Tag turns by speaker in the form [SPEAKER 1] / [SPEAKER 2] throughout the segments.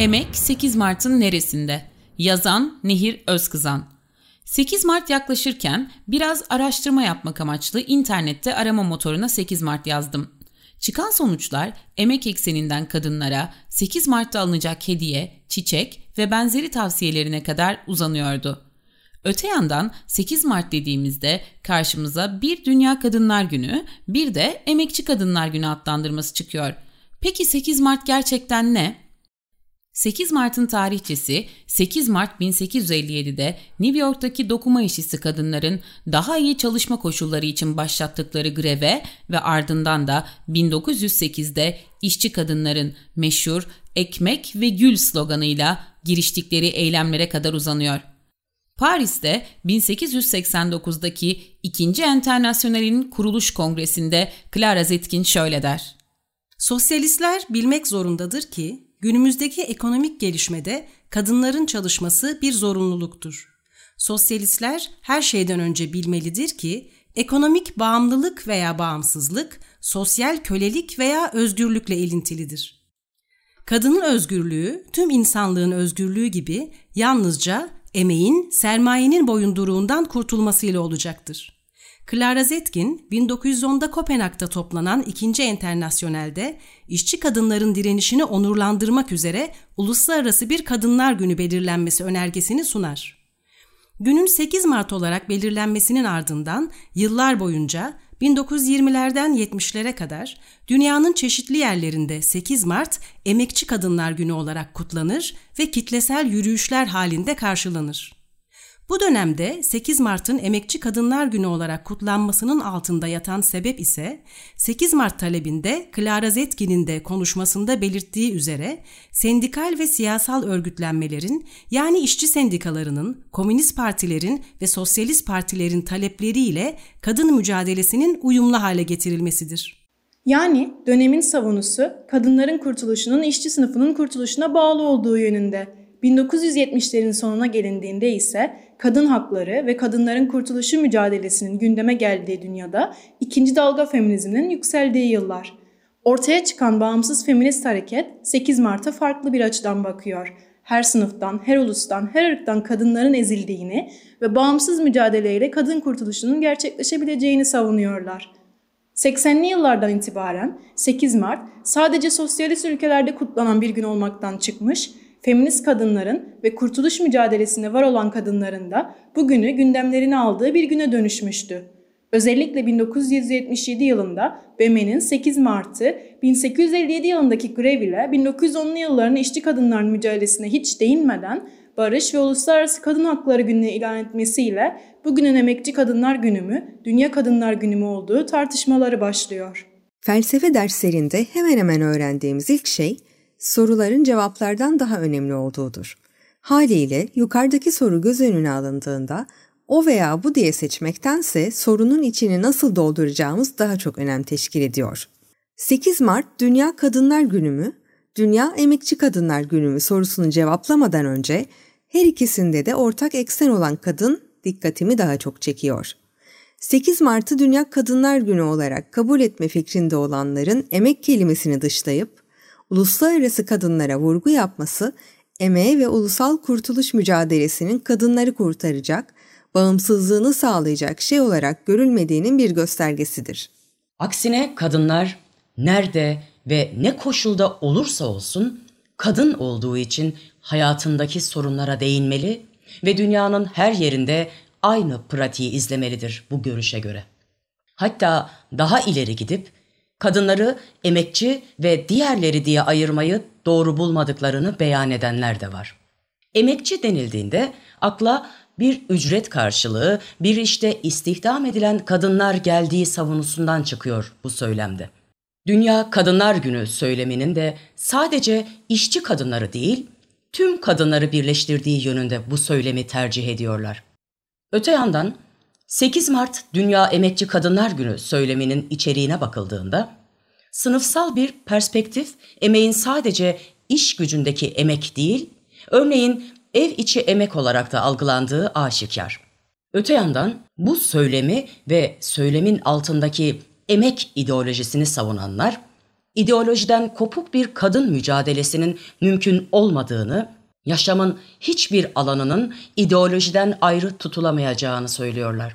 [SPEAKER 1] Emek 8 Mart'ın neresinde? Yazan Nehir Özkızan 8 Mart yaklaşırken biraz araştırma yapmak amaçlı internette arama motoruna 8 Mart yazdım. Çıkan sonuçlar emek ekseninden kadınlara 8 Mart'ta alınacak hediye, çiçek ve benzeri tavsiyelerine kadar uzanıyordu. Öte yandan 8 Mart dediğimizde karşımıza bir Dünya Kadınlar Günü, bir de Emekçi Kadınlar Günü adlandırması çıkıyor. Peki 8 Mart gerçekten ne? 8 Mart'ın tarihçesi 8 Mart 1857'de New York'taki dokuma işçisi kadınların daha iyi çalışma koşulları için başlattıkları greve ve ardından da 1908'de işçi kadınların meşhur ekmek ve gül sloganıyla giriştikleri eylemlere kadar uzanıyor. Paris'te 1889'daki 2. Enternasyonel'in kuruluş kongresinde Clara Zetkin şöyle der.
[SPEAKER 2] Sosyalistler bilmek zorundadır ki günümüzdeki ekonomik gelişmede kadınların çalışması bir zorunluluktur. Sosyalistler her şeyden önce bilmelidir ki ekonomik bağımlılık veya bağımsızlık sosyal kölelik veya özgürlükle ilintilidir. Kadının özgürlüğü tüm insanlığın özgürlüğü gibi yalnızca emeğin, sermayenin boyunduruğundan kurtulmasıyla olacaktır. Clara Zetkin 1910'da Kopenhag'da toplanan ikinci Enternasyonel'de işçi kadınların direnişini onurlandırmak üzere uluslararası bir kadınlar günü belirlenmesi önergesini sunar. Günün 8 Mart olarak belirlenmesinin ardından yıllar boyunca 1920'lerden 70'lere kadar dünyanın çeşitli yerlerinde 8 Mart Emekçi Kadınlar Günü olarak kutlanır ve kitlesel yürüyüşler halinde karşılanır. Bu dönemde 8 Mart'ın Emekçi Kadınlar Günü olarak kutlanmasının altında yatan sebep ise 8 Mart talebinde Clara Zetkin'in de konuşmasında belirttiği üzere sendikal ve siyasal örgütlenmelerin yani işçi sendikalarının, komünist partilerin ve sosyalist partilerin talepleriyle kadın mücadelesinin uyumlu hale getirilmesidir.
[SPEAKER 3] Yani dönemin savunusu kadınların kurtuluşunun işçi sınıfının kurtuluşuna bağlı olduğu yönünde 1970'lerin sonuna gelindiğinde ise kadın hakları ve kadınların kurtuluşu mücadelesinin gündeme geldiği dünyada ikinci dalga feminizminin yükseldiği yıllar. Ortaya çıkan bağımsız feminist hareket 8 Mart'a farklı bir açıdan bakıyor. Her sınıftan, her ulustan, her ırktan kadınların ezildiğini ve bağımsız mücadeleyle kadın kurtuluşunun gerçekleşebileceğini savunuyorlar. 80'li yıllardan itibaren 8 Mart sadece sosyalist ülkelerde kutlanan bir gün olmaktan çıkmış feminist kadınların ve kurtuluş mücadelesinde var olan kadınların da bugünü gündemlerine aldığı bir güne dönüşmüştü. Özellikle 1977 yılında BEME'nin 8 Mart'ı 1857 yılındaki grev ile 1910'lu yılların işçi kadınların mücadelesine hiç değinmeden Barış ve Uluslararası Kadın Hakları Günü'nü ilan etmesiyle bugünün Emekçi Kadınlar Günü mü, Dünya Kadınlar Günü mü olduğu tartışmaları başlıyor.
[SPEAKER 4] Felsefe derslerinde hemen hemen öğrendiğimiz ilk şey soruların cevaplardan daha önemli olduğudur. Haliyle yukarıdaki soru göz önüne alındığında o veya bu diye seçmektense sorunun içini nasıl dolduracağımız daha çok önem teşkil ediyor. 8 Mart Dünya Kadınlar Günü mü, Dünya Emekçi Kadınlar Günü mü sorusunu cevaplamadan önce her ikisinde de ortak eksen olan kadın dikkatimi daha çok çekiyor. 8 Mart'ı Dünya Kadınlar Günü olarak kabul etme fikrinde olanların emek kelimesini dışlayıp uluslararası kadınlara vurgu yapması, emeğe ve ulusal kurtuluş mücadelesinin kadınları kurtaracak, bağımsızlığını sağlayacak şey olarak görülmediğinin bir göstergesidir.
[SPEAKER 5] Aksine kadınlar nerede ve ne koşulda olursa olsun kadın olduğu için hayatındaki sorunlara değinmeli ve dünyanın her yerinde aynı pratiği izlemelidir bu görüşe göre. Hatta daha ileri gidip kadınları emekçi ve diğerleri diye ayırmayı doğru bulmadıklarını beyan edenler de var. Emekçi denildiğinde akla bir ücret karşılığı bir işte istihdam edilen kadınlar geldiği savunusundan çıkıyor bu söylemde. Dünya Kadınlar Günü söyleminin de sadece işçi kadınları değil, tüm kadınları birleştirdiği yönünde bu söylemi tercih ediyorlar. Öte yandan 8 Mart Dünya Emekçi Kadınlar Günü söyleminin içeriğine bakıldığında sınıfsal bir perspektif emeğin sadece iş gücündeki emek değil, örneğin ev içi emek olarak da algılandığı aşikar. Öte yandan bu söylemi ve söylemin altındaki emek ideolojisini savunanlar, ideolojiden kopuk bir kadın mücadelesinin mümkün olmadığını, yaşamın hiçbir alanının ideolojiden ayrı tutulamayacağını söylüyorlar.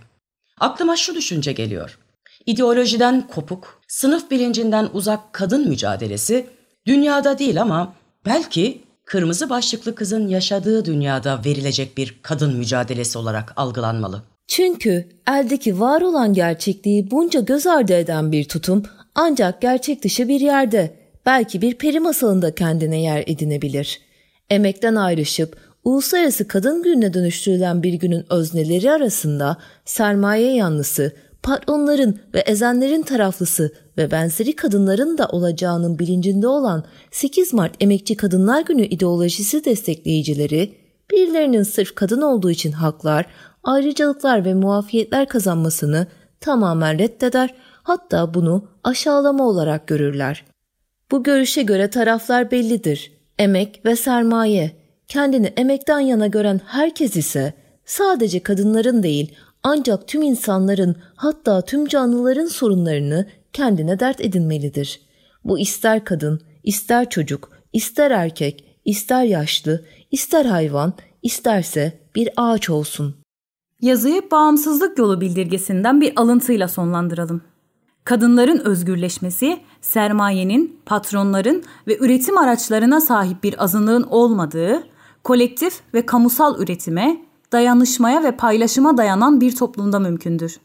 [SPEAKER 5] Aklıma şu düşünce geliyor. İdeolojiden kopuk, sınıf bilincinden uzak kadın mücadelesi dünyada değil ama belki kırmızı başlıklı kızın yaşadığı dünyada verilecek bir kadın mücadelesi olarak algılanmalı.
[SPEAKER 6] Çünkü eldeki var olan gerçekliği bunca göz ardı eden bir tutum ancak gerçek dışı bir yerde, belki bir peri masalında kendine yer edinebilir. Emekten ayrışıp Uluslararası Kadın Günü'ne dönüştürülen bir günün özneleri arasında sermaye yanlısı, patronların ve ezenlerin taraflısı ve benzeri kadınların da olacağının bilincinde olan 8 Mart Emekçi Kadınlar Günü ideolojisi destekleyicileri, birilerinin sırf kadın olduğu için haklar, ayrıcalıklar ve muafiyetler kazanmasını tamamen reddeder, hatta bunu aşağılama olarak görürler. Bu görüşe göre taraflar bellidir. Emek ve sermaye. Kendini emekten yana gören herkes ise sadece kadınların değil ancak tüm insanların hatta tüm canlıların sorunlarını kendine dert edinmelidir. Bu ister kadın, ister çocuk, ister erkek, ister yaşlı, ister hayvan, isterse bir ağaç olsun.
[SPEAKER 7] Yazıyı bağımsızlık yolu bildirgesinden bir alıntıyla sonlandıralım. Kadınların özgürleşmesi, sermayenin, patronların ve üretim araçlarına sahip bir azınlığın olmadığı, kolektif ve kamusal üretime, dayanışmaya ve paylaşıma dayanan bir toplumda mümkündür.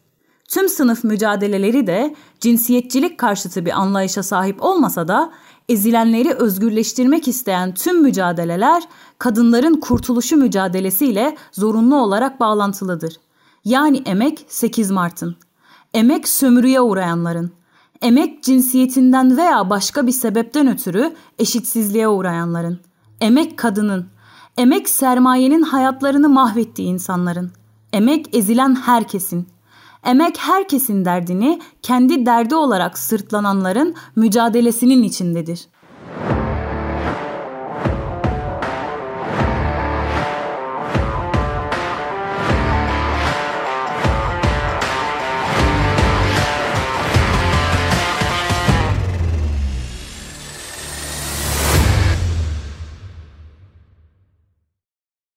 [SPEAKER 7] Tüm sınıf mücadeleleri de cinsiyetçilik karşıtı bir anlayışa sahip olmasa da ezilenleri özgürleştirmek isteyen tüm mücadeleler kadınların kurtuluşu mücadelesiyle zorunlu olarak bağlantılıdır. Yani emek 8 Mart'ın, emek sömürüye uğrayanların, emek cinsiyetinden veya başka bir sebepten ötürü eşitsizliğe uğrayanların, emek kadının, emek sermayenin hayatlarını mahvettiği insanların, emek ezilen herkesin, emek herkesin derdini kendi derdi olarak sırtlananların mücadelesinin içindedir.''